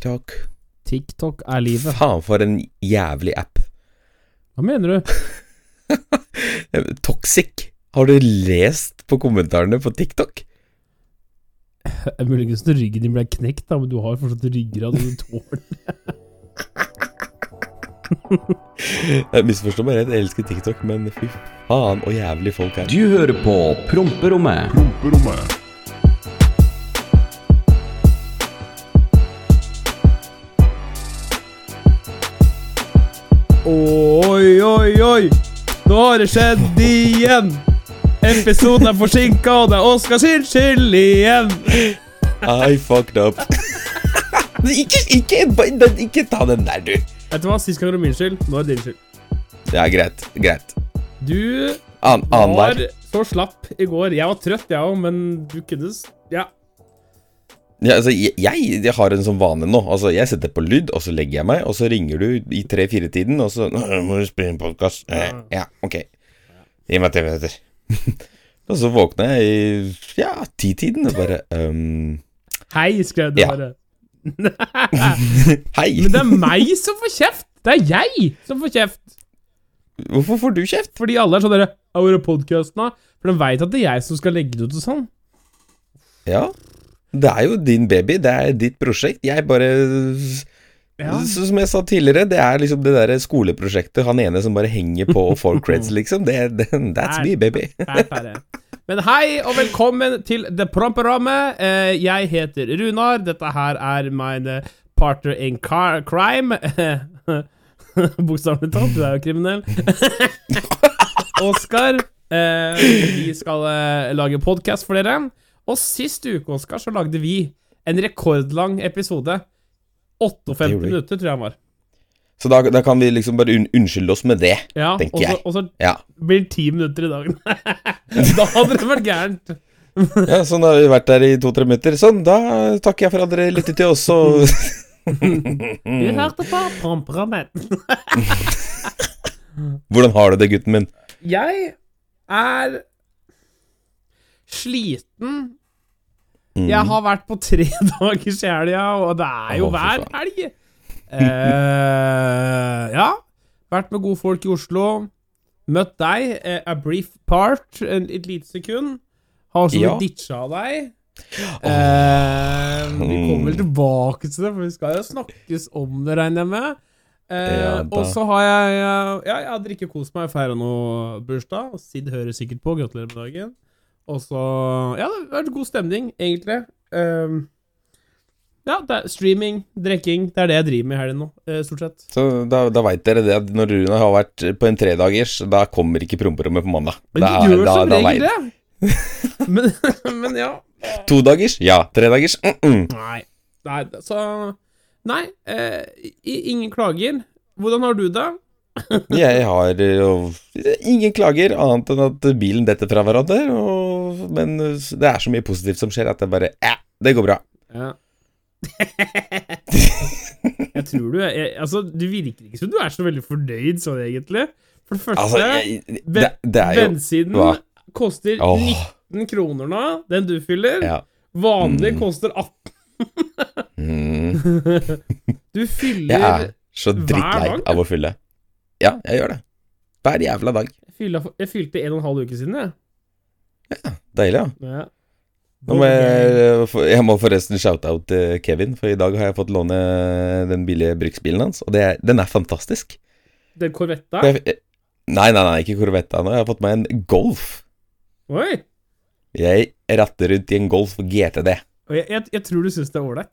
TikTok. TikTok er livet. Faen, for en jævlig app. Hva mener du? Toxic. Har du lest på kommentarene på TikTok? Muligens når ryggen din ble knekt, da, men du har fortsatt ryggrad og du tåler Jeg misforstår meg rett, jeg elsker TikTok, men fy faen og jævlig folk her. Du hører på Promperommet. Oi, oi! Nå har det skjedd igjen! Episoden er forsinka, og det er Oskar sin skyld igjen! I fucked up. ikke, ikke, ikke ta den der, du. Vet du hva, Sist gang var det min skyld, nå er det din skyld. Ja, greit. Greit. Du An var så slapp i går. Jeg var trøtt, jeg òg, men du kunne Ja. Ja, altså, jeg, jeg, har en sånn vane nå. Altså, Jeg setter på lyd, og så legger jeg meg, og så ringer du i tre-fire-tiden, og så «Nå må du spille en podkast. Ja, ok. Gi meg tre minutter. og så våkner jeg i ja, titiden og bare um, Hei, skrev du Ja. bare. Hei! Men det er meg som får kjeft! Det er jeg som får kjeft! Hvorfor får du kjeft? Fordi alle er sånn derre Hvor er podkasten, da? For de veit at det er jeg som skal legge det ut og sånn. Ja. Det er jo din baby, det er ditt prosjekt. Jeg bare Ja. Som jeg sa tidligere, det er liksom det der skoleprosjektet. Han ene som bare henger på og får creds, liksom. Det, det, that's me, baby. Men hei og velkommen til The Promperommet. Eh, jeg heter Runar. Dette her er min eh, partner in car crime. Bokstavelig talt, du er jo kriminell. Oskar. Eh, vi skal lage podkast for dere. Og sist uke, Oskar, så lagde vi en rekordlang episode. 58 gjorde minutter, tror jeg han var. Så da, da kan vi liksom bare un unnskylde oss med det, Ja, tenker og så- jeg. Og så Ja. blir det ti minutter i dagen. da hadde det vært gærent. ja, sånn har vi vært der i to-tre minutter. Sånn, da takker jeg for at dere lyttet til oss, og Du hørte på Promperommet. Hvordan har du det, gutten min? Jeg er sliten. Mm. Jeg har vært på tre dagers i helga, og det er jo Å, hver helg. Eh, ja. Vært med gode folk i Oslo. Møtt deg, eh, a brief part, en, et lite sekund. Har så Ja. ditcha deg. Eh, vi kommer vel tilbake til det, for vi skal jo snakkes om det, regner jeg med. Eh, Ja, og så har jeg Ja, jeg har drikket kost meg og feira noe bursdag. Sid hører sikkert på. Gratulerer med dagen. Og så Ja, det har vært god stemning, egentlig. Um, ja, streaming, drikking. Det er det jeg driver med i helgen nå, eh, stort sett. Så da, da veit dere det at når Rune har vært på en tredagers, da kommer ikke promperommet på mandag. Men Da- gjør da- som da regel det. men, men ja. Todagers? Ja. Tredagers? Mm -mm. Nei. Nei, så Nei, eh, ingen klager. Hvordan har du det? Jeg har jo ingen klager, annet enn at bilen detter fra hverandre. Og, men det er så mye positivt som skjer, at det bare Ja, det går bra. Ja. jeg tror du er Altså, du virker ikke som du er så veldig fornøyd sånn, egentlig. For det første, Altså, jeg, det, det jo bensinen hva? koster oh. 19 kroner nå, den du fyller. Ja. Vanlig Mm. koster 18. Mm, Du fyller jeg er så Hver drittlei av å fylle. Ja, jeg gjør det. Hver jævla dag. Jeg fylte en og en halv uke siden, jeg. Deilig, ja. Ja. Må jeg, jeg må forresten shout-out til Kevin, for i dag har jeg fått låne den billige bruksbilen hans, og det er, den er fantastisk. Den Corvetta? Jeg, nei, nei, nei, ikke Corvetta nå. Jeg har fått meg en Golf. Oi! Jeg ratter rundt i en Golf GTD. Jeg, jeg, jeg tror du syns det er ålreit.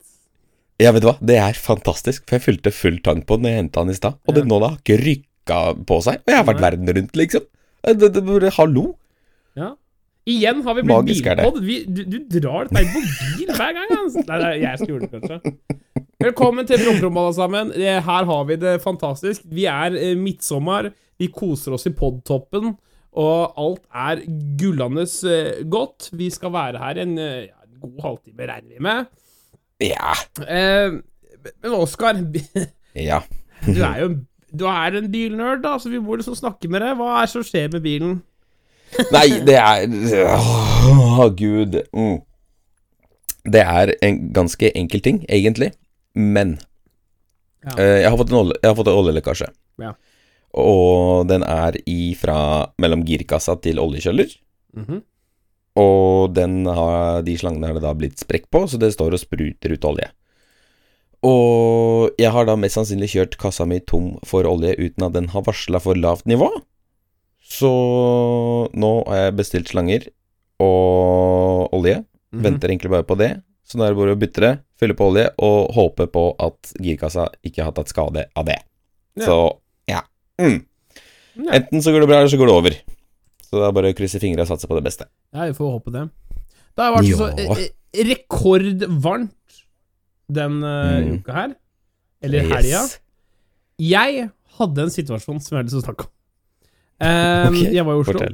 Ja, vet du hva, det er fantastisk, for jeg fylte full tank på den når jeg henta den i stad, og Ja. den nå da har ikke rykka på seg, og jeg har vært Nei. verden rundt, liksom. Det, det, det, hallo? Igjen har vi blitt Magisk er bilpod. Vi, du, du drar deg på bil hver gang. Altså. Nei, nei, jeg som gjorde det, kanskje. Velkommen til Promperom, alle sammen. Eh, Her har vi det fantastisk. Vi er eh, midtsommer. Vi koser oss i podtoppen. Og alt er gullende eh, godt. Vi skal være her en, ja, god halvtime, regner vi med. Ja. Eh, men Oskar, Ja. du er jo du er en bilnerd, da, så vi må liksom snakke med deg. Hva er det som skjer med bilen? Nei, det er Åh, gud. Mm. Det er en ganske enkel ting, egentlig. Men Ja. eh, jeg har fått en, olje, jeg har fått en oljelekkasje. Ja. Og den er ifra mellom girkassa til oljekjøller. -hmm. Og den har, de slangene har det da blitt sprekk på, så det står og spruter ut olje. Og jeg har da mest sannsynlig kjørt kassa mi tom for olje uten at den har varsla for lavt nivå. Så nå har jeg bestilt slanger og olje. Mhm. Venter egentlig bare på det. Så nå er det bare å bytte det, fylle på olje og håpe på at girkassa ikke har tatt skade av det. Ja. Så ja. Mm. Ja. Enten så går det bra, eller så går det over. Så det er bare å krysse fingra og satse på det beste. Ja, vi får håpe det. Det har vært så Ja. eh, rekordvarmt den eh, Mm. uka her. Eller Yes. helga. Jeg hadde en situasjon som jeg har lyst til å snakke om. Um, okay. jeg var i Oslo.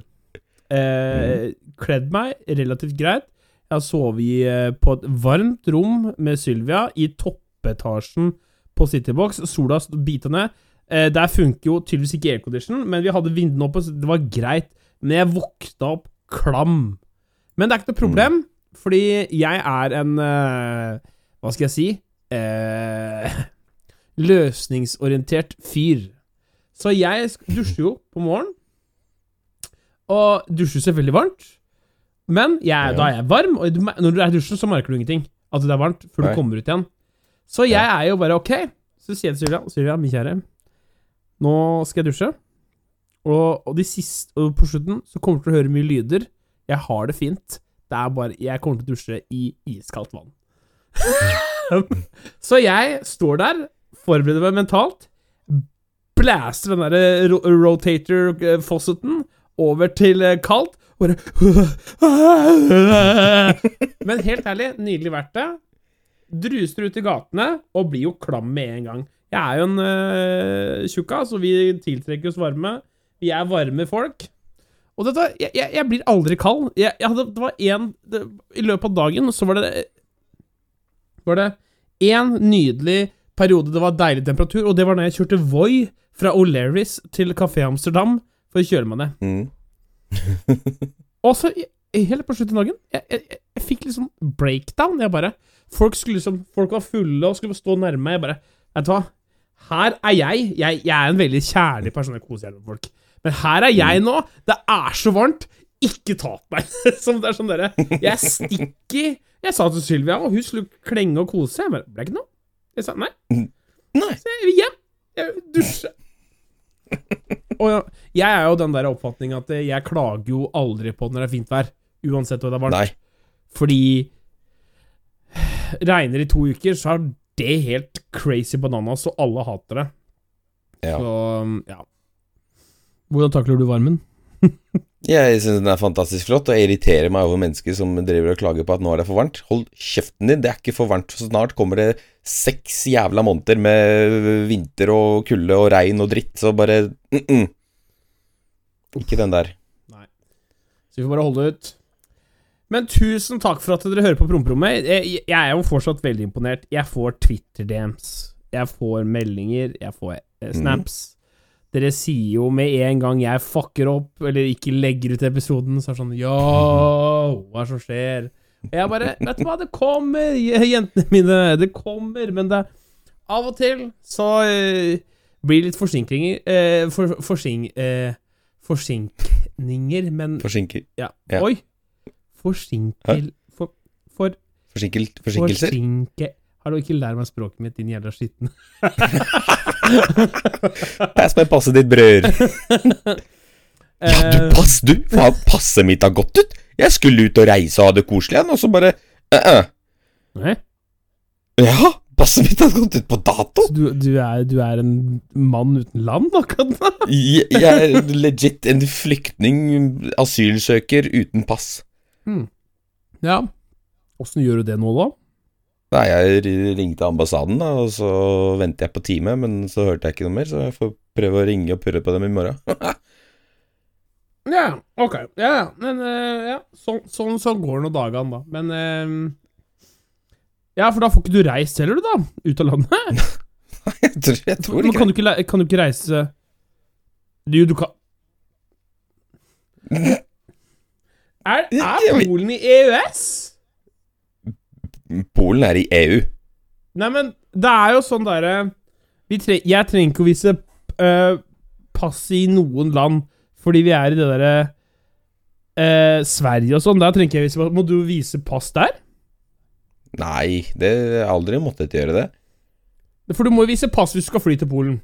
Eh, kledd meg relativt greit. Jeg har sovet eh, på et varmt rom med Sylvia i toppetasjen på Citybox. Sola bita ned. Uh, der funker jo tydeligvis ikke aircondition, men vi hadde vinduene oppe, så det var greit. Men jeg våkna opp klam. Men det er ikke noe problem, fordi jeg er en uh, Hva skal jeg si? Løsningsorientert fyr. Så jeg dusjer jo på morgenen. Og dusjer selvfølgelig varmt. Men jeg, da er jeg varm, og når du er i dusjen, så merker du ingenting. At det er varmt, før Nei. du kommer ut igjen. Så jeg er jo bare ok. Så sier jeg til Sylvia Sylvia, min kjære, nå skal jeg dusje. Og, og, siste, og på slutten så kommer du til å høre mye lyder. Jeg har det fint. Det er bare Jeg kommer til å dusje i iskaldt vann. så jeg står der, forbereder meg mentalt, blaster den der rotator-fosseten over til eh, kaldt. Men helt ærlig, nydelig vært det. Druser ut i gatene og blir jo klam med en gang. Jeg er jo en uh, tjukka, så vi tiltrekker oss varme. Vi er varme folk. Og dette, jeg, jeg, jeg blir aldri kald. Jeg, hadde, det var en I løpet av dagen så var det Var det én nydelig periode det var deilig temperatur, og det var da jeg kjørte Voi fra O'Learys til Kafé Amsterdam for ned. Mm. Og så, helt på slutten av dagen, jeg, jeg, jeg, fikk liksom breakdown. Jeg bare Folk skulle liksom Folk var fulle og skulle stå nærme. Jeg bare Vet du hva? Her er jeg. Jeg, jeg er en veldig kjærlig person. Jeg koser meg med folk. Men her er jeg nå. Det er så varmt. Ikke ta på meg. Som det er sånn dere Jeg stikker Jeg sa til Sylvia, og hun skulle klenge og kose. Jeg bare Ble ikke noe. Jeg sa nei. Nei. Så jeg vil hjem. Jeg vil dusje. Og jeg er jo den der oppfatning at jeg klager jo aldri på når det er fint vær, uansett hva det er varmt. Nei. Fordi regner i to uker, så er det helt crazy bananas, og alle hater det. Ja. Så ja. Hvordan takler du varmen? Jeg syns den er fantastisk flott, og jeg irriterer meg over mennesker som driver og klager på at nå er det for varmt. Hold kjeften din, det er ikke for varmt. Så snart kommer det seks jævla måneder med vinter og kulde og regn og dritt, så bare mm -mm. Ikke den der. Nei. Så vi får bare holde ut. Men tusen takk for at dere hører på Promprommet. Jeg, jeg er jo fortsatt veldig imponert. Jeg får Twitter-DMs. Jeg får meldinger. Jeg får snaps. snaps. Dere sier jo med en gang jeg fucker opp, eller ikke legger ut episoden, så er det sånn Yo, hva er det som skjer? Og jeg bare Vet du hva, det kommer, jentene mine. Det kommer. Men det Av og til så uh, blir det litt forsinkinger uh, for, forsink... uh, forsinkninger, men Forsinker, ja. Ja. Oi! Forsinkel... For, for forsinkel, forsinkelser. Forsinke Hallo, ikke lær meg språket mitt, din jævla skitten. Pass meg passet ditt, bror. Ja, du, Eh, pass, du! Faen, passet mitt har gått ut! Jeg skulle ut og reise og ha det koselig igjen, og så bare uh, -uh. Ja, passet mitt har gått ut på dato! du, du, er, du er en mann uten land akkurat nå? Jeg, jeg er legit en flyktning, asylsøker uten pass. Ja. Åssen gjør du det nå, da? Nei, jeg ringte ambassaden, da, og så venter jeg på time, men så hørte jeg ikke noe mer, så jeg får prøve å ringe og purre på dem i morgen. Ja, ok. Ja. Men uh, ja, sånn, sånn, sånn går nå dagene, da. Men uh, Ja, for da får ikke du reist heller, du, da? Ut av landet? Nei, jeg tror, jeg tror Men ikke kan du ikke, kan du ikke reise Du, du kan Er, er Polen i EØS? Polen er i EU. Nei, men det er jo sånn derre tre Jeg trenger ikke å vise uh, pass i noen land fordi vi er i det derre uh, Sverige og sånn. Der trenger jeg vise pass. Må du vise pass der? Nei, det har aldri måttet gjøre det. For du må jo vise pass hvis du skal fly til Polen.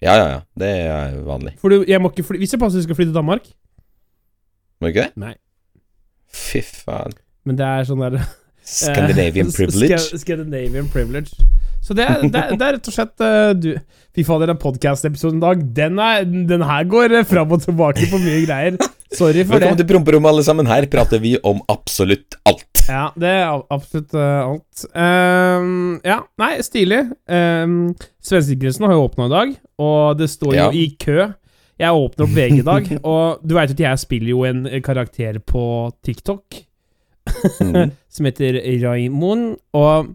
Ja, ja, ja. Det er vanlig. For du, jeg må ikke fly, vise pass hvis du skal fly til Danmark. Må du ikke det? Nei. Fy faen. Men det er sånn der Scandinavian Eh, privilege. Sca- Scandinavian privilege. Så det det det er rett og slett eh, du Fy fader, den podcast-episoden i dag, den, er, den her går eh, fram og tilbake på mye greier. Sorry for Velkommen det. til promperommet, alle sammen. Her prater vi om absolutt alt. Ja, det er absolutt alt. Um, ja, nei, stilig. Um, Svenskekrisen har jo åpna i dag, og det står jo Ja. i kø. Jeg åpner opp VG i dag, og du veit at jeg spiller jo en karakter på TikTok. Mhm. som heter Raimond. Og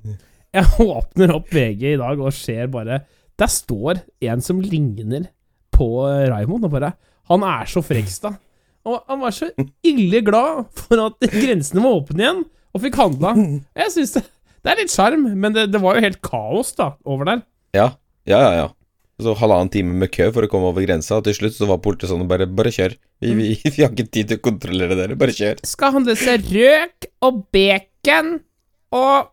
jeg åpner opp VG i dag og ser bare Der står en som ligner på Raimond. Og bare Han er så Frekstad. Og han var så ille glad for at grensene var åpne igjen, og fikk handla. Jeg syns det, det er litt sjarm, men det, det var jo helt kaos da over der. Ja, ja, ja. ja. Så halvannen time med kø for å komme over grensa, og til slutt så var politiet sånn bare Bare kjør. Vi, vi, vi har ikke tid til å kontrollere dere. Bare kjør. Skal handle seg røk og bacon og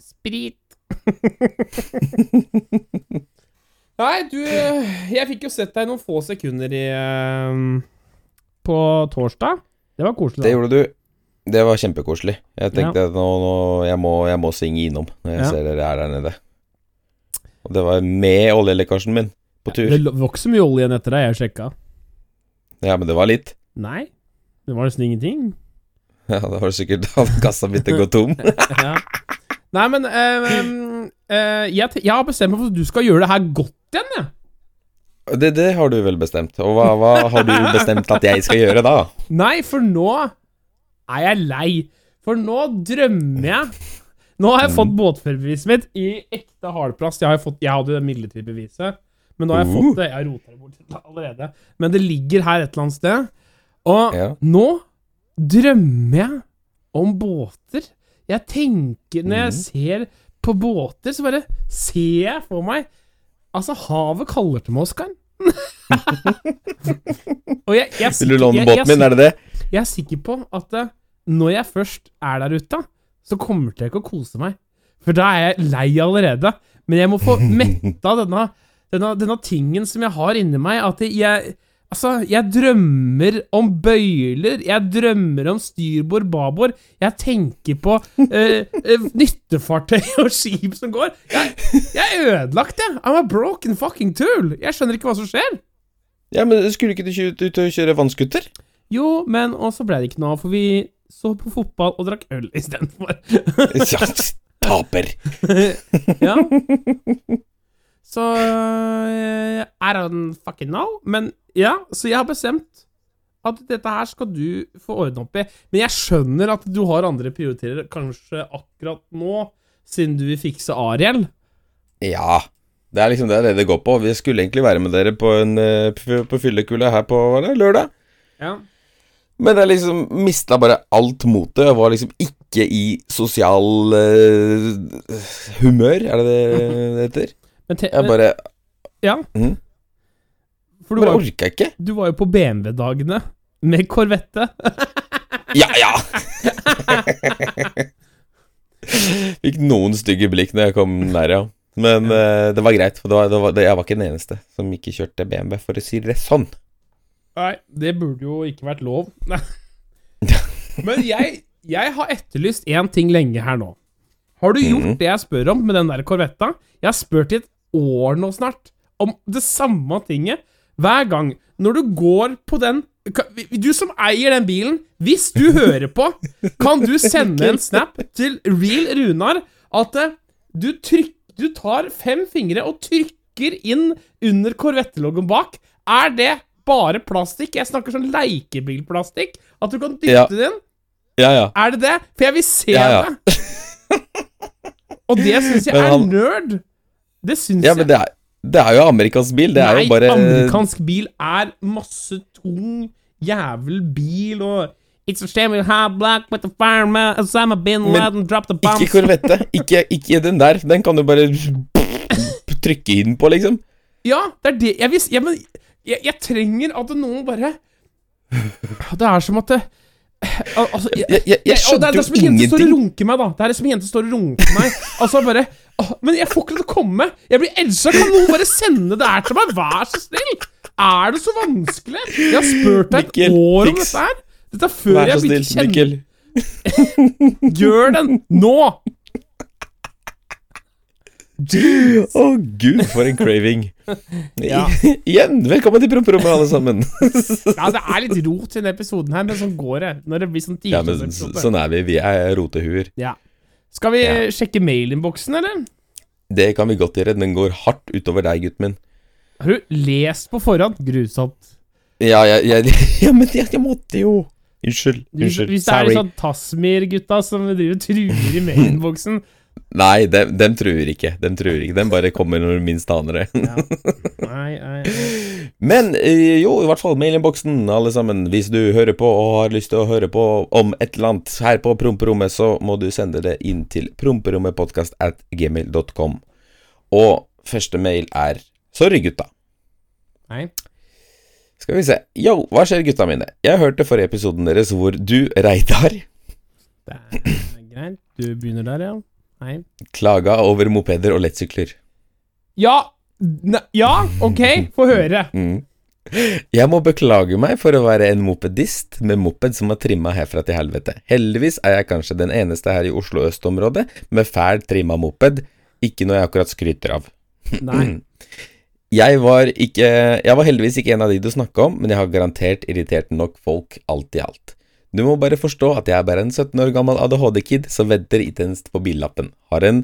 sprit. Nei, du Jeg fikk jo sett deg noen få sekunder i eh, På torsdag. Det var koselig. Det gjorde du. Det var kjempekoselig. Jeg tenkte at nå, nå jeg, må, jeg må svinge innom når jeg Ja. ser dere er der nede. Og det var med oljelekkasjen min på tur. Det var ikke så mye olje igjen etter deg, jeg sjekka. Ja, men det var litt. Nei. Det var nesten ingenting. Ja, Da var det sikkert hadde kassa begynt å gå tom. ja. Nei, men eh, eh, jeg, jeg har bestemt meg for at du skal gjøre det her godt igjen, jeg. Det, det har du vel bestemt. Og hva, hva har du bestemt at jeg skal gjøre da? Nei, for nå er jeg lei. For nå drømmer jeg. Nå har jeg fått båtførerbeviset mitt i ekte hardplast. Jeg, har fått, jeg hadde det midlertidige beviset, men nå har jeg Uh. fått det. Jeg rota det bort allerede. Men det ligger her et eller annet sted. Og Ja. nå drømmer jeg om båter. Jeg tenker Når jeg Mhm. ser på båter, så bare ser jeg for meg Altså, havet kaller til meg, Oskar. Og jeg, jeg, jeg, Vil du låne båten min, er det det? jeg er sikker på at eh, når jeg først er der ute, så kommer til jeg ikke å kose meg. For da er jeg lei allerede. Men jeg må få metta denne, denne, denne tingen som jeg har inni meg. At jeg Altså, jeg drømmer om bøyler. Jeg drømmer om styrbord, babord. Jeg tenker på eh, eh, nyttefartøy og skip som går. Jeg, jeg er ødelagt, jeg. I'm a broken fucking tool. Jeg skjønner ikke hva som skjer. Ja, men skulle ikke du ut og kjøre vannskuter? Jo, men Og så ble det ikke noe av, for vi så på fotball og drakk øl istedenfor. Ja, taper. ja. Så Er I don't fucking know. Men ja, så jeg har bestemt at dette her skal du få ordne opp i. Men jeg skjønner at du har andre prioriterer kanskje akkurat nå, siden du vil fikse Ariel. Ja. Det er liksom det, det det går på. Vi skulle egentlig være med dere på en eh, på fyllekule her på er det, lørdag. Ja. Men jeg liksom mista bare alt motet. Jeg var liksom ikke i sosial uh, humør, er det det det heter? Jeg bare, ja. Mm. For du bare var, orka ikke. du var jo på BMW-dagene med Korvette. Ja, ja! Fikk noen stygge blikk når jeg kom nær, ja. Men uh, det var greit, for det var, det var, det, jeg var ikke den eneste som ikke kjørte BMW, for å si det sånn. Nei, det burde jo ikke vært lov. Men jeg, jeg har etterlyst én ting lenge her nå. Har du gjort Mhm. det jeg spør om med den der korvetta? Jeg har spurt i et år nå snart om det samme tinget. Hver gang. Når du går på den Du som eier den bilen, hvis du hører på, kan du sende en snap til Real Runar at eh, du, tryk, du tar fem fingre og trykker inn under Corvette-logoen bak. Er det bare plastikk? Jeg snakker sånn leikebilplastikk. At du kan dytte Ja. den. Ja, ja. Er det det? For jeg vil se Ja, ja. det. Og det syns jeg han... er nerd. Det syns ja men det er, det er jo amerikansk bil. Det er Nei, jo bare amerikansk bil er masse tung jævel bil og It's a shame we have black with the fireman Osama bin Laden dropped the bombs. Ikke korvette. Ikke, ikke den der. Den kan du bare trykke inn på, liksom. Ja, det er det jeg visste, Ja, men jeg, jeg trenger at noen bare Det er som at det Altså, jeg, Jeg, jeg, jeg det, er- det er som en jente står og runker meg, da. Det er som en jente står og runker meg. Altså bare å, Men jeg får ikke det til å komme. Jeg blir Elsa, Kan noen bare sende det her til meg? Vær så snill! Er det så vanskelig? Jeg har spurt deg et Mikkel, år om dette her. Dette er før Vær jeg begynte å kjenne Mikkel. Gjør den nå! Å gud, for en craving. Ja. Igjen, velkommen til promperommet, alle sammen. Ja, det er litt rot i denne episoden her, men sånn går det. Når det blir sånn Ja, men sånn er vi. Vi er rotehuer. Ja. Skal vi Ja. sjekke mailinnboksen, eller? Det kan vi godt gjøre. Den går hardt utover deg, gutten min. Har du lest på forhånd? Grusomt. Ja, jeg, jeg, ja men jeg, jeg måtte jo. Unnskyld. Hvis, Unnskyld. hvis det er Sorry. sånn Tasmir-gutta som driver truer i mailinnboksen Nei, dem, dem truer ikke. Dem truer ikke. Dem bare kommer når du minst aner det. ja. Nei, nei, nei. Men eh, jo, i hvert fall mailinnboksen, alle sammen. Hvis du hører på og har lyst til å høre på om et eller annet her på promperommet, så må du sende det inn til promperommetpodkast at gmail.com. Og første mail er Sorry, gutta. nei. Skal vi se. Yo, hva skjer, gutta mine? Jeg hørte forrige episoden deres hvor du, Reidar, Det er greit. Du begynner der, ja. Nei. klaga over mopeder og lettsykler. Ja! Ne, ja, ok, få høre. Mm. Jeg må beklage meg for å være en mopedist med moped som har trimma herfra til helvete. Heldigvis er jeg kanskje den eneste her i Oslo øst-området med fæl trimma moped, ikke noe jeg akkurat skryter av. Nei. Jeg var ikke Jeg var heldigvis ikke en av de du snakka om, men jeg har garantert irritert nok folk alt i alt. Du må bare forstå at jeg er bare en 17 år gammel ADHD-kid som venter intenst på billappen. Har en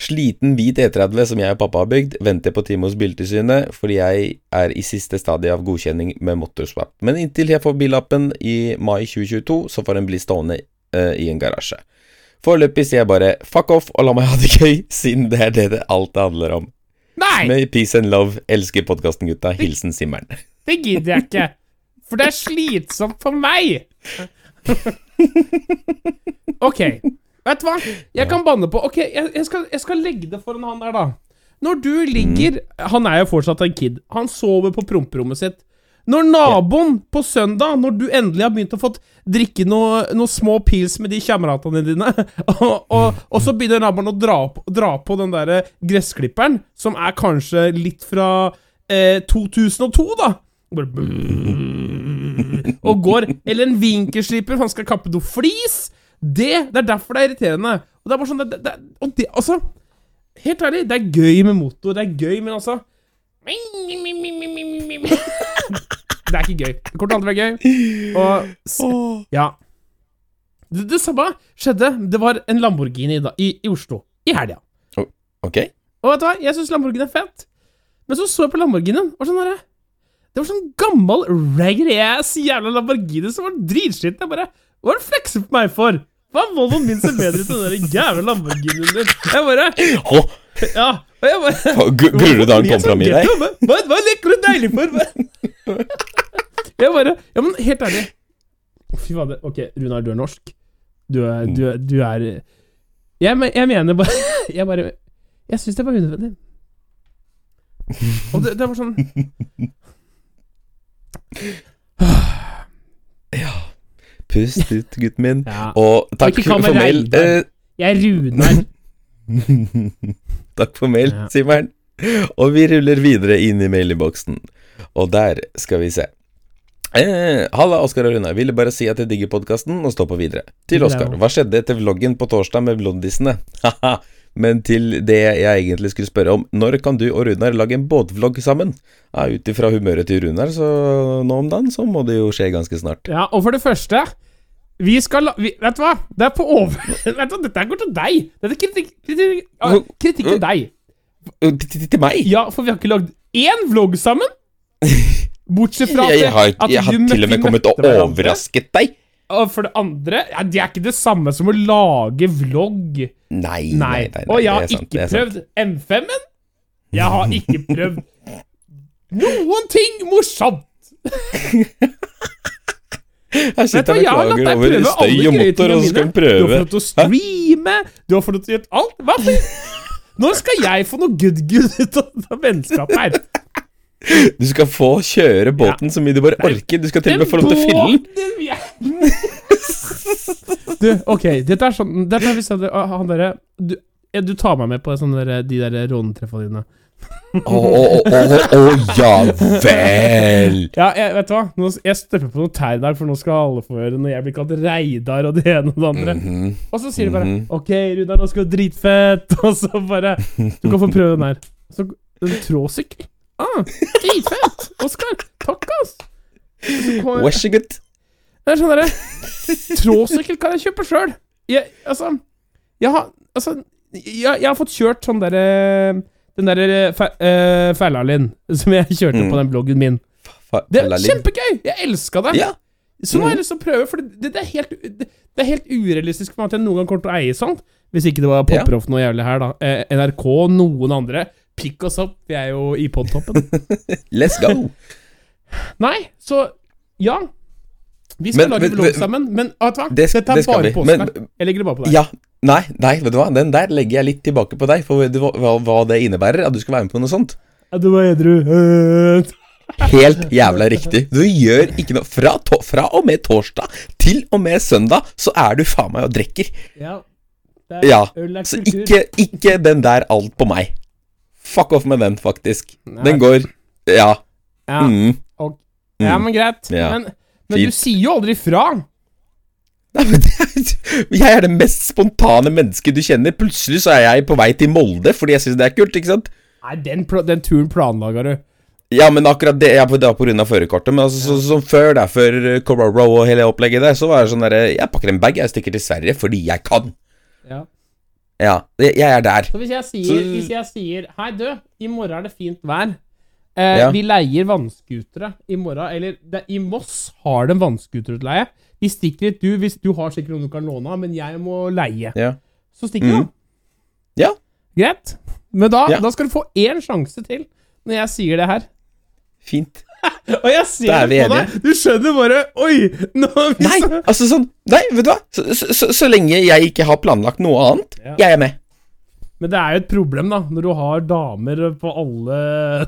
sliten hvit E30 som jeg og pappa har bygd, venter på time hos Biltilsynet fordi jeg er i siste stadie av godkjenning med motorswap. Men inntil jeg får billappen i mai 2022, så får den bli stående uh, i en garasje. Foreløpig sier jeg bare fuck off og la meg ha det gøy, siden det er det det alt handler om. Nei! Med peace and love. Elsker podkasten, gutta. Hilsen Simmeren. Det gidder jeg ikke. For det er slitsomt for meg. Ok, vet du hva? Jeg kan banne på Ok, jeg, jeg, skal, jeg skal legge det foran han der, da. Når du ligger Han er jo fortsatt en kid. Han sover på promperommet sitt. Når naboen på søndag, når du endelig har begynt å få drikke noen noe små pils med de kameratene dine, og, og, og så begynner naboen å dra på, dra på den der gressklipperen, som er kanskje litt fra eh, 2002, da Bare Og går Eller en vinkelsliper, han skal kappe noe flis. Det, det er derfor det er irriterende. Og det er bare sånn det, det, Og det, altså Helt ærlig, det er gøy med motor. Det er gøy, men altså Det er ikke gøy. Det kommer til å aldri være gøy. Og Ja. Det, det samme skjedde. Det var en Lamborghini da, i, i Oslo i helga. Ok? Og vet du hva, jeg syns Lamborghini er fett. Men så så jeg på Lamborghinien. og sånn derre- Det var sånn gammel raggedy ass jævla Lamborghini som var dritskitten. Jeg bare Hva er det flekser på meg for? Hva er Volvoen min ser bedre enn den jævla Lamborghinien din? Jeg bare Hå. Ja. Og jeg bare Gruer du ha den Hvorfor blir jeg kom fram i deg? Hva, hva leker du deilig for? Jeg bare Ja, men helt ærlig. Fy fader. Ok, Runar, du er norsk. Du er Du er, du er jeg, jeg mener bare Jeg bare Jeg syns det var unødvendig. Og det, det var sånn Pust ut, gutten min. Ja. Og takk for, for mail. Eh, Jeg er Runar. takk for mail, Ja. Simmeren. Og vi ruller videre inn i mailinnboksen. Og der skal vi se. Eh, Halla, Oskar og Runa. Ville bare si at jeg digger podkasten og står på videre. Til Oskar. Hva skjedde etter vloggen på torsdag med blondisene? Men til det jeg egentlig skulle spørre om, når kan du og Runar lage en båtvlogg sammen? Ja, Ut ifra humøret til Runar, så nå om dagen, så må det jo skje ganske snart. Ja, og for det første Vi skal la vi, Vet du hva? Det er på over... Vet du hva, Dette går til deg. Dette er kritikk, kritikk, kritikk til deg. Til, meg? Ja, for vi har ikke lagd én vlogg sammen. Bortsett fra at, Jeg, jeg har, jeg har til og med kommet og overrasket deg. Og for det andre ja, Det er ikke det samme som å lage vlogg. Nei, Nei. nei, nei, og jeg har sant, ikke prøvd M5-en. Jeg har ikke prøvd noen ting morsomt. Her sitter jeg har og latt klager deg over prøve støy og motor, og så skal han Du har fått lov til å streame, du har fått lov til å gjøre alt. Hva Når skal jeg få noe good good ut av vennskapet her? Du skal få kjøre båten så mye du bare orker. Du skal til og med få lov til å fylle den. Du, ok, dette er sånn Dette er hvis jeg, han derre du, du tar meg med på sånne der, de der rånetreffene dine. Å, ja vel. Ja, jeg, vet du hva? Nå, jeg støpper på noe tær i dag, for nå skal alle få høre når jeg blir kalt Reidar og det ene og det andre. Mhm. Og så sier de bare Mhm. OK, Runar, nå skal du dritfett. Og så bare Du kan få prøve den her. Så en tråsykkel. Ah, dritfett! Oskar, takk, ass. It! Vær så god. Det er sånn derre Tråsykkel kan jeg kjøpe sjøl. Jeg, altså Jeg har Altså jeg, jeg har fått kjørt sånn derre Den derre uh, Fællalin som jeg kjørte Mm. på den bloggen min. Det er kjempegøy! Jeg elska det. Ja. Så nå har jeg lyst til å prøve, for det, det, er helt, det, det er helt urealistisk for meg at jeg noen gang kommer til å eie sånt. Hvis ikke det var Ja. Poproff noe jævlig her, da. Eh, NRK, noen andre. Pikk oss opp, vi er jo i podtoppen. Let's go. Nei, så ja. Vi skal Men- lage vlogg sammen, men vet du hva? Det, Dette er bare vi. på Men Oskar. Jeg legger det bare på deg. ja. Nei, nei, vet du hva. Den der legger jeg litt tilbake på deg, for hva, hva, det innebærer. At du skal være med på noe sånt. Ja, du var edru. Helt jævla riktig. Du gjør ikke noe fra, to, fra og med torsdag til og med søndag, så er du faen meg og drikker. Ja. Det Ja, Så ikke, ikke den der alt på meg. Fuck off med den, faktisk. Den går Ja. Ja, Mm. og, ja men greit. Ja. Men, men du sier jo aldri fra. Nei, men det er, jeg er det mest spontane mennesket du kjenner. Plutselig så er jeg på vei til Molde fordi jeg syns det er kult, ikke sant? Nei, den, den turen planlaga du. Ja, men akkurat det er det var av førerkortet. Men altså, så, som før, da, før eh, Cororo og hele opplegget der, så var det sånn derre Jeg pakker en bag, jeg stikker til Sverige fordi jeg kan. Ja. Ja, jeg er der. Så hvis jeg sier, Så- hvis jeg sier Hei, du, i morgen er det fint vær. Eh, Ja. Vi leier vannskutere i morgen. Eller det, i Moss har de vannskuterutleie. Vi stikker dit, du, hvis du har sikkert noen du kan låne av, men jeg må leie. Ja. Så stikker mm. du. Ja. Greit. Men da, Ja. da skal du få én sjanse til når jeg sier det her. Fint. Og jeg ser Da er det vi på deg! Du skjønner bare Oi! Nå har vi Nei, så- altså sånn Nei, vet du hva? Så, så, så, så lenge jeg ikke har planlagt noe annet, Ja. jeg er med. Men det er jo et problem, da, når du har damer på alle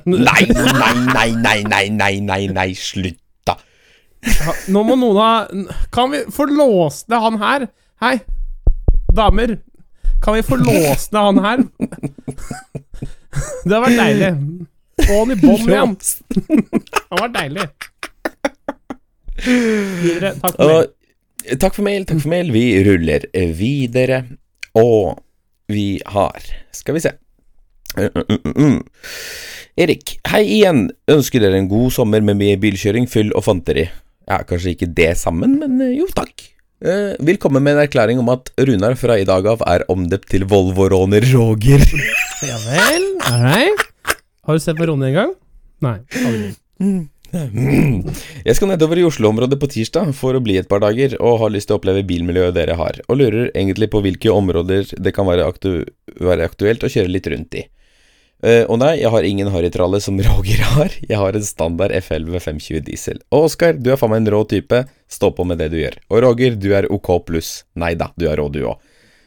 Nei, nei, nei, nei, nei, nei, nei, nei, slutt, da. Nå må noen ha Kan vi få låst ned han her? Hei, damer. Kan vi få låst ned han her? Det har vært deilig. Få han i bånn igjen. Han var deilig. Videre. Takk for mail. Og, takk for mail, takk for mail. Vi ruller videre. Og vi har Skal vi se. Mm, mm, mm. Erik, hei igjen. Ønsker dere en god sommer med mye bilkjøring, fyll og fanteri. Ja, kanskje ikke det sammen, men eh, jo, takk. Uh, vil komme med en erklæring om at Runar fra i dag av er omdøpt til Volvo-råner Roger. Ja vel. Alright. Har du sett på Ronny en gang? Nei. Jeg skal nedover i Oslo-området på tirsdag for å bli et par dager, og har lyst til å oppleve bilmiljøet dere har, og lurer egentlig på hvilke områder det kan være, aktu være aktuelt å kjøre litt rundt i. Uh, og nei, jeg har ingen harrytralle som Roger har, jeg har en standard F11 520 diesel. Og Oskar, du er faen meg en rå type, stå på med det du gjør. Og Roger, du er OK pluss. Nei da, du er rå du òg.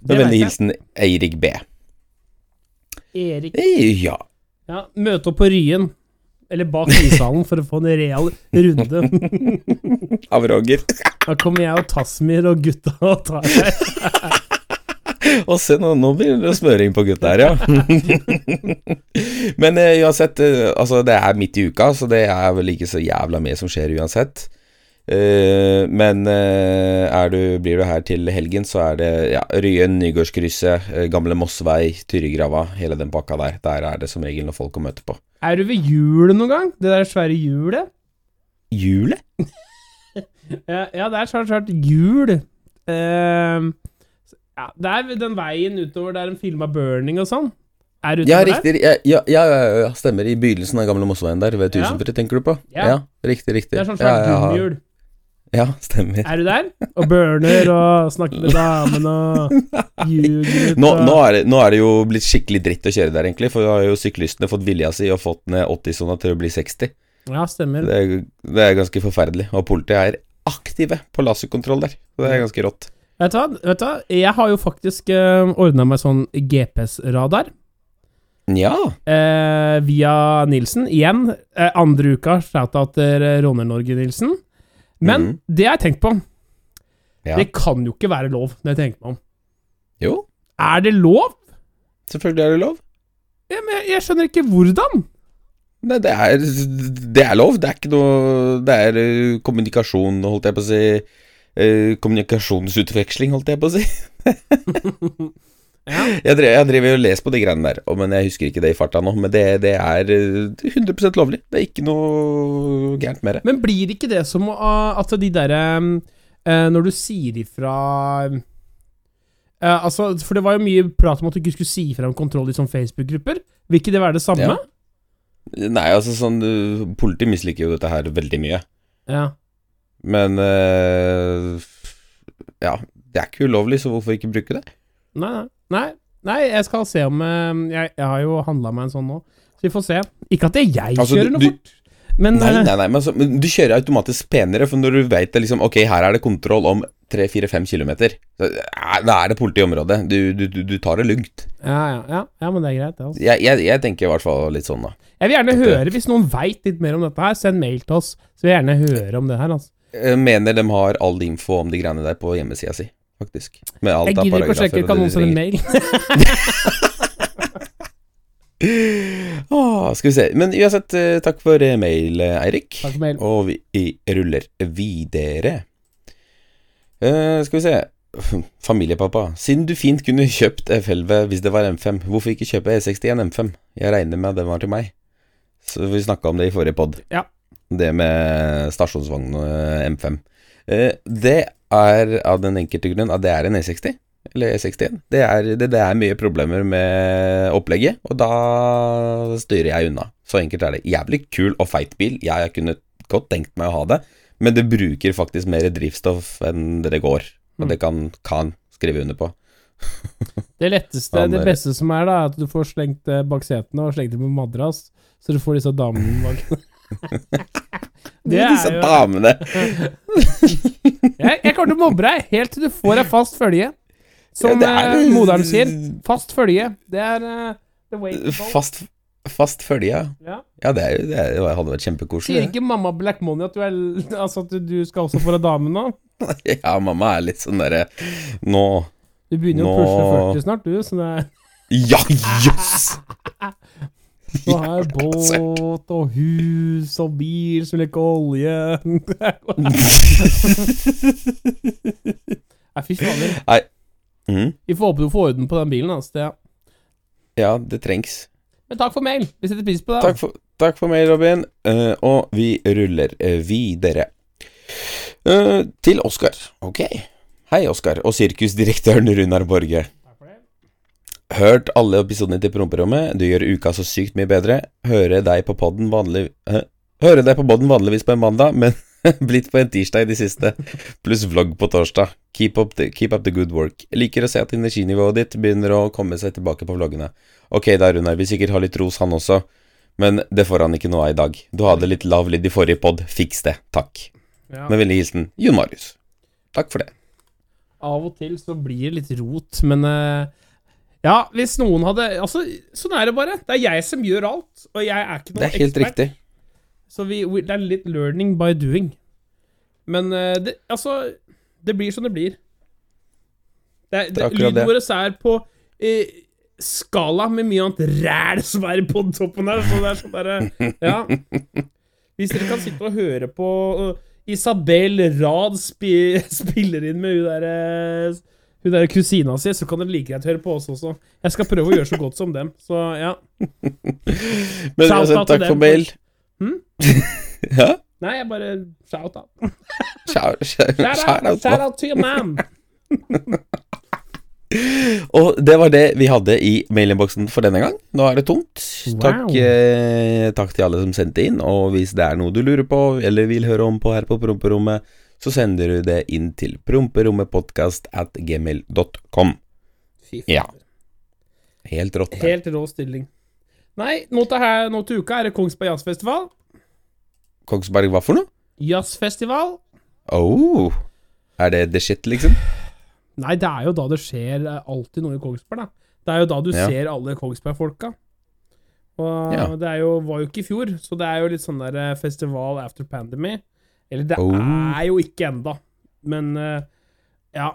Med vennlig hilsen Eirik B. Erik Eh, Ja. Ja, møte opp på Ryen. Eller bak ishallen for å få en real runde. Av Roger. Da kommer jeg og Tasmir og gutta og tar deg. Og se, nå, nå blir det smøring på gutta her, ja. Men eh, uansett, eh, altså det er midt i uka, så det er vel ikke så jævla mye som skjer uansett. Eh, men eh, du, blir du her til helgen, så er det ja, Ryen, Nygårdskrysset, eh, Gamle Mossvei, Tyrigrava, hele den pakka der. Der er det som regel noen folk å møte på. Er du ved hjulet noen gang? Det der svære hjulet? Hjulet? Ja, ja det er svært, svært hjul. Uh, ja, det er den veien utover der de filma burning og sånn. Er du Ja, utover der? riktig. Ja, ja, ja, stemmer. I begynnelsen av Gamle Mossveien der, ved Ja. Tenker du på? Ja. riktig, riktig. Det er sånn svært gummihjul. Ja, stemmer. Er du der? Og burner og snakker med damene og ljuger Nå, nå, det, nå er det jo blitt skikkelig dritt å kjøre der, egentlig. For da har jo syklistene fått vilja si og fått ned 80-sona til å bli 60. Ja, stemmer. Det er, det er ganske forferdelig. Og politiet er aktive på laserkontroll der. Så det er ganske rått. Vet du hva? Vet du hva? Jeg har jo faktisk uh, ordna meg sånn GPS-radar. Ja. eh, via Nilsen. Igjen, eh, andre uka, shout-out til eh, Råner Norge Nilsen. Men mm. det har jeg tenkt på. ja. Det kan jo ikke være lov, det jeg tenker meg om. Jo, Er det lov? selvfølgelig er det lov. Ja, men jeg, jeg skjønner ikke hvordan. Nei, det er, det er lov. Det er ikke noe Det er eh, kommunikasjon, holdt jeg på å si. Eh, kommunikasjonsutveksling, holdt jeg på å si. Ja. Jeg driver, jeg drev og leser på de greiene der, men jeg husker ikke det i farta nå. Men det, det er eh, 100 lovlig. Det er ikke noe gærent med det. Men blir ikke det som uh, at de derre uh, Når du sier ifra uh, Altså, for det var jo mye prat om at du ikke skulle si ifra om kontroll i sånne Facebook-grupper. Vil ikke det være det samme? Ja. Nei, altså sånn eh, Politiet misliker jo dette her veldig mye. Ja. Men eh, Ja, det er ikke ulovlig, så hvorfor ikke bruke det? Nei, nei. Nei, nei jeg skal se om uh, jeg, jeg har jo handla meg en sånn nå, så vi får se. Ikke at det er jeg Altså, kjører du- noe fort, men Nei, uh, nei, nei, men, så, men du kjører automatisk penere, for når du vet liksom Ok, her er det kontroll om 3-4-5 km. Da er det politi i området. Du, du, du, du tar det lugnt. ja, ja, ja, ja, men det er greit, det. Altså. Jeg, jeg, jeg tenker i hvert fall litt sånn, da. Jeg vil gjerne høre, hvis noen veit litt mer om dette her, send mail til oss. Så vil jeg gjerne høre om det her, altså. Mener de har all info om de greiene der på hjemmesida si, faktisk. Med alt Jeg gidder ikke å sjekke, kan noen de sende mail? Åh, skal vi se. Men uansett, eh, takk for eh, mail, eh, Eirik. Takk for mail. Og vi ruller videre. Uh, skal vi se. Familiepappa. Siden du fint kunne kjøpt F11 hvis det var M5, hvorfor ikke kjøpe E61 M5? Jeg regner med at det var til meg. Så vi snakka om det i forrige pod. Ja. Det med stasjonsvogn og eh, M5. Eh, det er av den enkelte grunn at det er en E60. Eller E61. Det er, det, det er mye problemer med opplegget, og da styrer jeg unna. Så enkelt er det. Jævlig kul og feit bil. Jeg kunne godt tenkt meg å ha det, men det bruker faktisk mer drivstoff enn det det går. Og det kan kan skrive under på. Det letteste, det beste som er, da, er at du får slengt baksetene og slengt dem på madrass, så du får disse damene bak. det Disse er jo damene. jeg, jeg kommer til å mobbe deg helt til du får deg fast følge. Som Ja, er- eh, moderen sier, fast følge. Det er uh, the way to go. Fast, fast følge, ja. Ja. Det, er, det, er, det hadde vært kjempekoselig. Sier ikke mamma Black Money at du, er, altså at du skal også få deg dame nå? Ja, mamma er litt sånn derre Nå Du begynner jo å Nå- pushe 40 snart, du, så det er Ja, jøss! Nå er båt og hus og bil som lekker olje Nei, fy fader. Mhm. Vi får håpe du får orden på den bilen. Altså. Det, Ja, det trengs. men takk for mail. Vi setter pris på det. Takk for, takk for mail, Robin. Uh, og vi ruller eh, videre. Uh, til Oskar. Ok. Hei, Oskar. Og sirkusdirektøren Runar Borge. Hørt alle episodene til Promperommet. Du gjør uka så sykt mye bedre. Høre deg på podden vanlig Hæ? Høre deg på podden vanligvis på en mandag, men blitt på en tirsdag i det siste. Pluss vlogg på torsdag. Keep up, the, keep up the good work. Liker å se at energinivået ditt begynner å komme seg tilbake på vloggene. Ok da, Runar, vi sikkert har litt ros, han også. Men det får han ikke noe av i dag. Du hadde litt lav lyd i forrige pod. Fiks det. Takk. Ja. Med vennlig hilsen Jon Marius. Takk for det. Av og til så blir det litt rot, men eh, Ja, hvis noen hadde Altså, sånn er det bare. Det er jeg som gjør alt, og jeg er ikke noen Det er helt ekspert. riktig. Så vi, we, det er litt learning by doing. Men uh, det, altså Det blir som det blir. Det, Det det, lyden vår er på uh, skala med mye annet ræl som er på toppen her. Så det er sånn derre Ja. Hvis dere kan sitte og høre på eh, Isabel Rad spi, spiller inn med hun derre hun der kusina si, så kan dere like greit høre på oss også. Jeg skal prøve å gjøre så godt som dem, så ja. Men Shout uansett, takk for mail. Hm? ja? Nei, jeg bare shout out. Shout, shout, out, out. shout out to your man. Og det var det vi hadde i mailinnboksen for denne gang. Nå er det tomt. Takk, eh, takk til alle som sendte inn. Og hvis det er noe du lurer på, eller vil høre om på her på Promperommet, så sender du det inn til promperommetpodkast at gmail.com. Ja. Helt rått. Der. Helt rå stilling. Nei, nå til, her, nå til uka er det Kongsberg Jazzfestival. Kongsberg, hva for noe? Jazzfestival. Oh. Er det the shit, liksom? Nei, det er jo da det skjer eh, alltid noe i Kongsberg, da. Det er jo da du Ja. ser alle Kongsberg-folka. Og Ja. det jo, var jo ikke i fjor, så det er jo litt sånn der eh, festival after pandemy. Eller det Oh. er jo ikke enda, men uh, ja.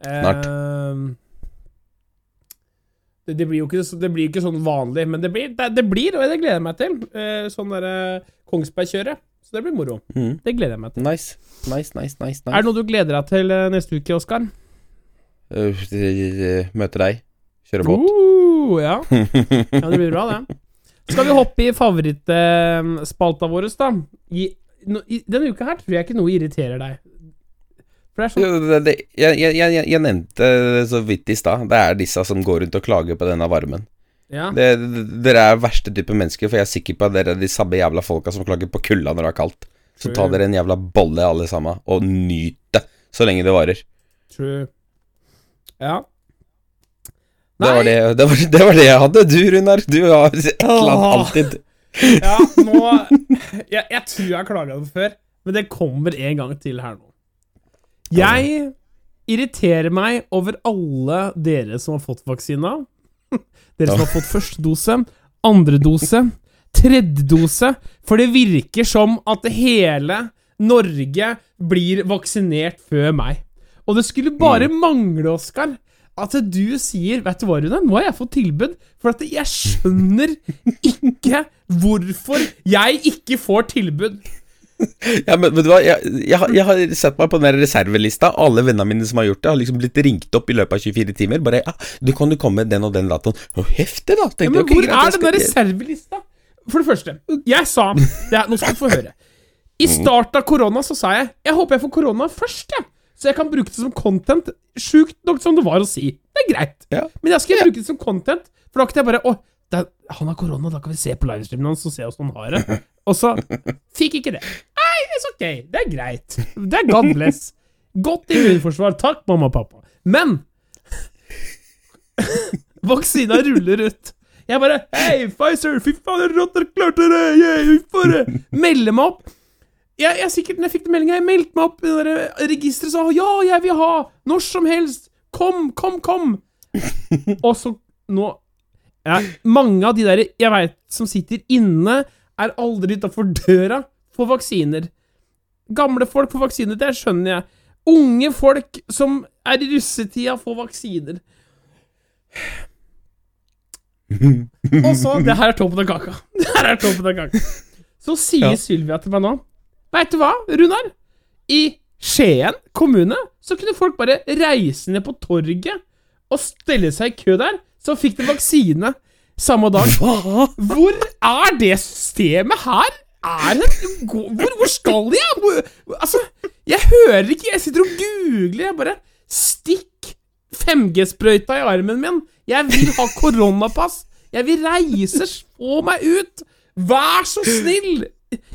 Snart. Uh, det, det blir jo ikke, det blir ikke sånn vanlig, men det blir, det, det blir og det gleder jeg meg til. Uh, sånn derre Kongsberg-kjøret. Så det blir moro. Mm. Det gleder jeg meg til. Nice. Nice, nice, nice. Er det noe du gleder deg til eh, neste uke, Oskar? Uh, møte deg. Kjøre båt. Uh, ja. ja, det blir bra, det. Skal vi hoppe i favorittspalta vår, da? I, no, i, denne uka her tror jeg ikke noe irriterer deg. For det er sånn Jo, det, det, jeg, jeg, jeg, jeg nevnte det så vidt i stad. Det er disse som går rundt og klager på denne varmen. Ja. Det, dere er verste type mennesker, for jeg er sikker på at dere er de samme jævla folka som klager på kulda når det er kaldt. Så ta dere en jævla bolle, alle sammen, og nyt det så lenge det varer. True. Ja. Det var det, det, var, det var det jeg hadde. Du, Runar, du har et eller annet alltid. Ja, nå jeg, jeg tror jeg har klaga det før, men det kommer en gang til her nå. Jeg irriterer meg over alle dere som har fått vaksina. Dere som har fått første dose, andre dose, tredje dose. For det virker som at hele Norge blir vaksinert før meg. Og det skulle bare mangle, Oskar, at du sier Vet du hva, Rune, nå har jeg fått tilbud. For at jeg skjønner ikke hvorfor jeg ikke får tilbud. Ja, men vet du jeg, jeg, har- jeg har sett meg på den der reservelista. Alle vennene mine som har gjort det, har liksom blitt ringt opp i løpet av 24 timer. Bare ja, 'Du kan jo komme den og den datoen.' Å, heftig, da. Ja, Tenkte, men jeg, hvor er den der reservelista? For det første, jeg sa det Nå skal du få høre. I starten av korona så sa jeg Jeg håper jeg får korona først, jeg. Så jeg kan bruke det som content. Sjukt nok som det var å si. Det er greit. Ja. Men jeg skal bruke det som content, for da kan jeg bare Å, er, han har korona, da kan vi se på livestreamen hans og se åssen han har det. Og så fikk ikke det. Nei, it's ok. Det er greit. Det er God bless. Godt immunforsvar. Takk, mamma og pappa. Men Vaksina ruller ut. Jeg bare Hei, Pfizer, fy faen, dere klarte det! Yeah, vi får det! Melde meg opp. Jeg, jeg sikkert, når jeg fikk den meldinga, jeg meldte meg opp i det der registeret og sa ja, jeg vil ha! Når som helst! Kom, kom, kom! og så nå ja, Mange av de der jeg veit som sitter inne, er aldri utafor døra for vaksiner. Gamle folk får vaksiner, det skjønner jeg. Unge folk som er i russetida, får vaksiner. Og så Det her er toppen av kaka. Det her er toppen av kaka. Så sier Ja. Sylvia til meg nå Veit du hva, Runar? I Skien kommune så kunne folk bare reise ned på torget og stelle seg i kø der, så fikk de vaksine samme dag. Hvor er det systemet her? Er det hvor, hvor skal de? Hvor, altså, jeg hører ikke, jeg sitter og googler. Jeg bare Stikk 5G-sprøyta i armen min. Jeg vil ha koronapass. Jeg vil reise. Få meg ut. Vær så snill!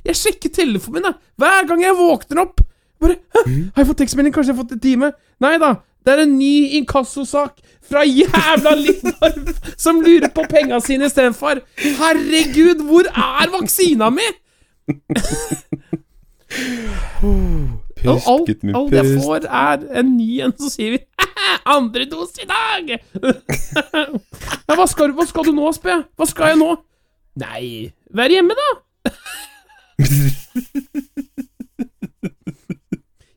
Jeg sjekker telefonen min da. hver gang jeg våkner opp. Bare Hæ? Har jeg fått tekstmelding? Kanskje jeg har fått en time? Nei da. Det er en ny inkassosak fra jævla Lindorf som lurer på penga sine istedenfor. Herregud, hvor er vaksina mi? Pust, alt, gutten min, alt jeg får, er en ny en, så sier vi andre dose i dag! ja, hva skal, du- hva skal du nå, spør jeg? Hva skal jeg nå? Nei, vær hjemme, da!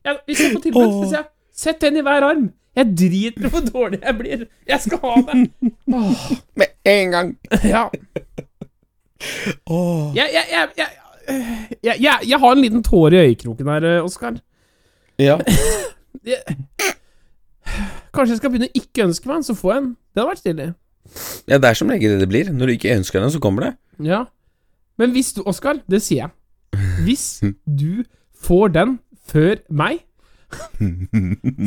ja, hvis jeg får tilbud, så sier jeg sett den i hver arm. Jeg driter i hvor dårlig jeg blir. Jeg skal ha det. Åh, Med en gang. ja. Åh. Jeg, jeg, jeg, jeg, jeg, jeg, jeg har en liten tåre i øyekroken her, Oskar. Ja. Kanskje jeg skal begynne å ikke ønske meg en, så får jeg en. Det hadde vært stilig. ja, det er som regel det det blir. Når du ikke ønsker den, så kommer det. Ja. Men hvis du, Oskar, det sier jeg Hvis du får den før meg,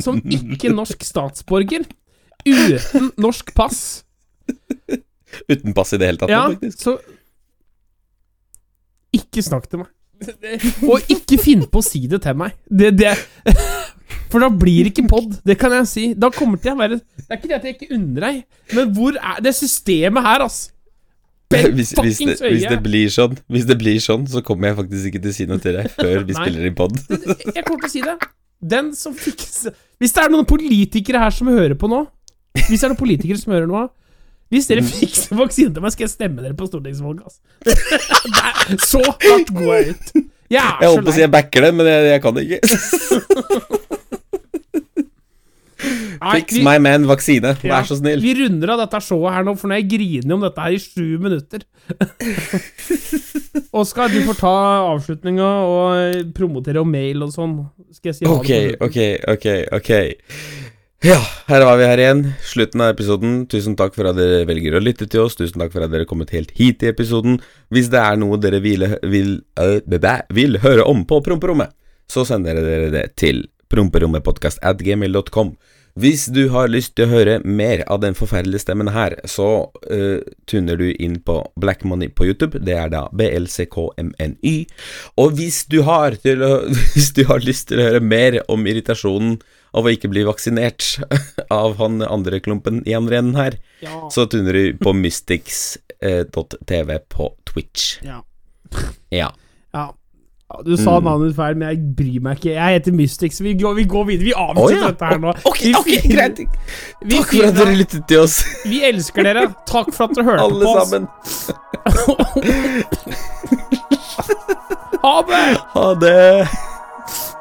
som ikke norsk statsborger, uten norsk pass, Uten pass i det hele tatt, ja, faktisk. så Ikke snakk til meg. Og ikke finn på å si det til meg. Det, det For da blir det ikke pod, det kan jeg si. Da kommer det til å være Det er ikke det at jeg ikke unner deg, men hvor er det systemet her, ass? Hvis, hvis, det, hvis det blir sånn, Hvis det blir sånn, så kommer jeg faktisk ikke til å si noe til deg før vi spiller i pod. Jeg kommer til å si det. Den som fikser Hvis det er noen politikere her som hører på nå Hvis det er noen politikere som hører nå Hvis dere fikser vaksine til meg, skal jeg stemme dere på stortingsvalget, altså. Det er- Så hardt går jeg ut. Jeg Jeg er så holdt på å si lei. jeg backer det, men jeg, jeg kan det ikke. Fix my man vaksine, Ja. vær så snill. Vi runder av dette showet her nå, for nå har jeg grinet om dette her i sju minutter. Oskar, du får ta avslutninga og eh, promotere og mail og sånn. Skal jeg si Ok, ok, ok, ok. Ja, her var vi her igjen. Slutten av episoden. Tusen takk for at dere velger å lytte til oss. Tusen takk for at dere er kommet helt hit i episoden. Hvis det er noe dere vil, vil, øh, vil høre om på promperommet, så sender dere det til promperommetpodkast.gmail.com. Hvis du har lyst til å høre mer av den forferdelige stemmen her, så uh, tuner du inn på Black Money på YouTube. Det er da BLCKMNY. Og hvis du har, til å, hvis du har lyst til å høre mer om irritasjonen av å ikke bli vaksinert av han andre klumpen i andre enden her, Ja. så tuner du på mystics.tv på Twitch. Ja. Ja. Ja. Du sa Mm. navnet feil, men jeg bryr meg ikke. Jeg heter Mystics. Vi går, vi går videre. Vi avslutter oh, ja. dette her nå. Ok, ok, greit. Vi, Takk for at dere lyttet til oss, vi elsker dere. Takk for at dere hørte alle på oss. Alle sammen. Ha det! Ha det.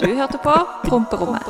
Du hørte på Promperommet.